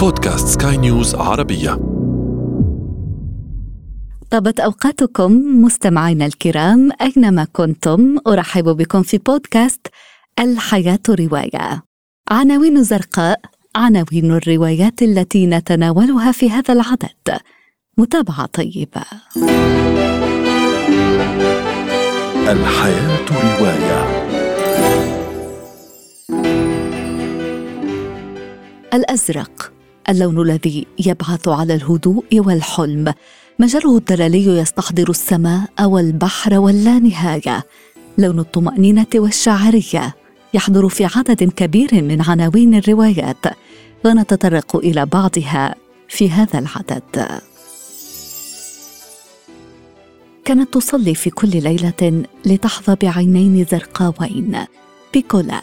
بودكاست سكاي نيوز عربية. طابت أوقاتكم مستمعينا الكرام أينما كنتم أرحب بكم في بودكاست الحياة رواية. عناوين زرقاء عناوين الروايات التي نتناولها في هذا العدد. متابعة طيبة. الحياة رواية. الأزرق. اللون الذي يبعث على الهدوء والحلم. مجاله الدلالي يستحضر السماء والبحر واللانهايه لون الطمأنينة والشاعريه يحضر في عدد كبير من عناوين الروايات. ونتطرق إلى بعضها في هذا العدد. كانت تصلي في كل ليلة لتحظى بعينين زرقاوين. بيكولا.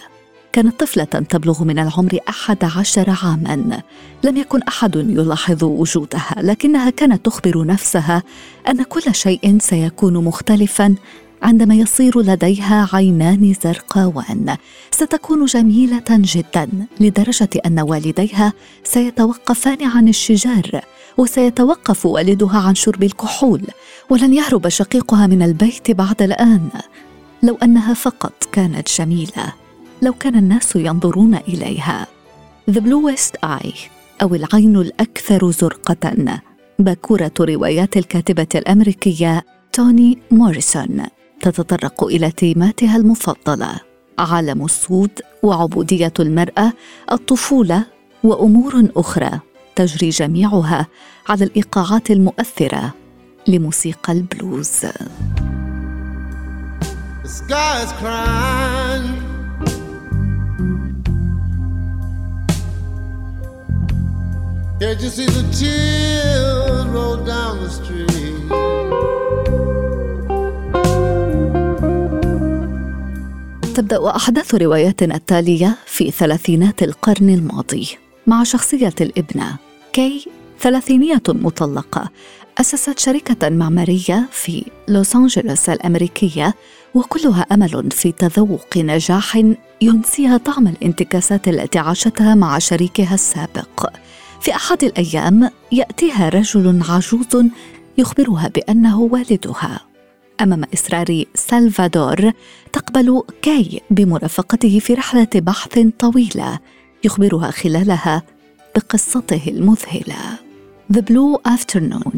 كانت طفلة تبلغ من العمر أحد عشر عاما. لم يكن أحد يلاحظ وجودها لكنها كانت تخبر نفسها أن كل شيء سيكون مختلفا عندما يصير لديها عينان زرقاوان. ستكون جميلة جدا لدرجة أن والديها سيتوقفان عن الشجار وسيتوقف والدها عن شرب الكحول ولن يهرب شقيقها من البيت بعد الآن لو أنها فقط كانت جميلة. لو كان الناس ينظرون إليها. The Bluest Eye أو العين الأكثر زرقة. باكورة روايات الكاتبة الأمريكية توني موريسون تتطرق إلى تيماتها المفضلة. عالم السود وعبودية المرأة الطفولة وأمور أخرى تجري جميعها على الإيقاعات المؤثرة لموسيقى البلوز. The sky is crying. Can't you see the tears roll down the street? تبدأ أحداث رواياتنا التالية في ثلاثينات القرن الماضي مع شخصية الابنة كي ثلاثينية مطلقة أسست شركة معمارية في لوس أنجلوس الأمريكية وكلها أمل في تذوق نجاح ينسيها طعم الانتكاسات التي عاشتها مع شريكها السابق في أحد الأيام يأتيها رجل عجوز يخبرها بأنه والدها أمام إصرار سلفادور تقبل كاي بمرافقته في رحلة بحث طويلة يخبرها خلالها بقصته المذهلة. The Blue Afternoon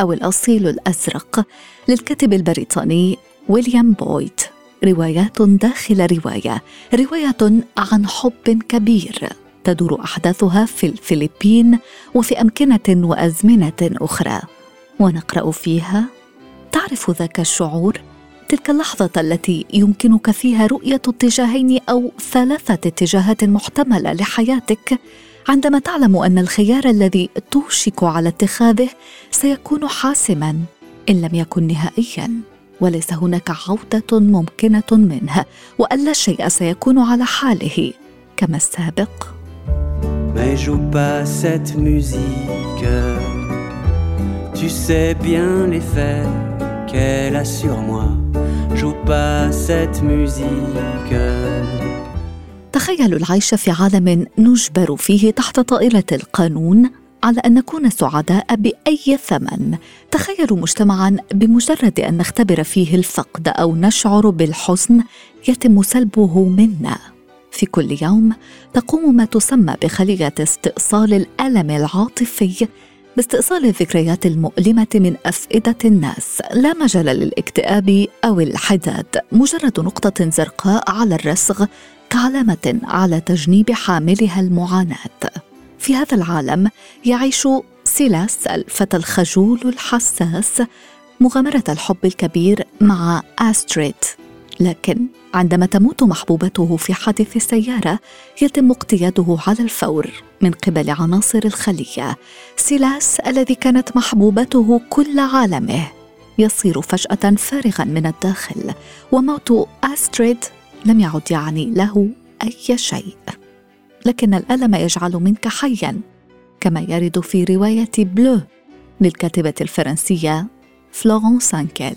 أو الأصيل الأزرق للكاتب البريطاني ويليام بويد روايات داخل رواية رواية عن حب كبير. تدور أحداثها في الفلبين وفي أمكنة وأزمنة أخرى. ونقرأ فيها تعرف ذاك الشعور؟ تلك اللحظة التي يمكنك فيها رؤية اتجاهين أو ثلاثة اتجاهات محتملة لحياتك. عندما تعلم أن الخيار الذي توشك على اتخاذه سيكون حاسما إن لم يكن نهائيا وليس هناك عودة ممكنة منه وان لا شيء سيكون على حاله. كما السابق mais joue pas cette musique. Tu sais bien l'effet qu'elle a sur moi. Joue pas cette musique. تخيلوا العيش في عالم نجبر فيه تحت طائلة القانون على أن نكون سعداء بأي ثمن تخيلوا مجتمعا بمجرد أن نختبر فيه الفقد أو نشعر بالحزن يتم سلبه منا في كل يوم تقوم ما تسمى بخلية استئصال الألم العاطفي باستئصال الذكريات المؤلمة من أفئدة الناس لا مجال للاكتئاب أو الحداد مجرد نقطة زرقاء على الرسغ كعلامة على تجنيب حاملها المعاناة. في هذا العالم يعيش سيلاس الفتى الخجول الحساس مغامرة الحب الكبير مع استريد لكن عندما تموت محبوبته في حادث سياره يتم اقتياده على الفور من قبل عناصر الخلية. سيلاس الذي كانت محبوبته كل عالمه يصير فجأة فارغا من الداخل وموت أستريد لم يعد يعني له أي شيء. لكن الألم يجعل منك حيا كما يرد في رواية بلو للكاتبة الفرنسية فلورنس اتكيل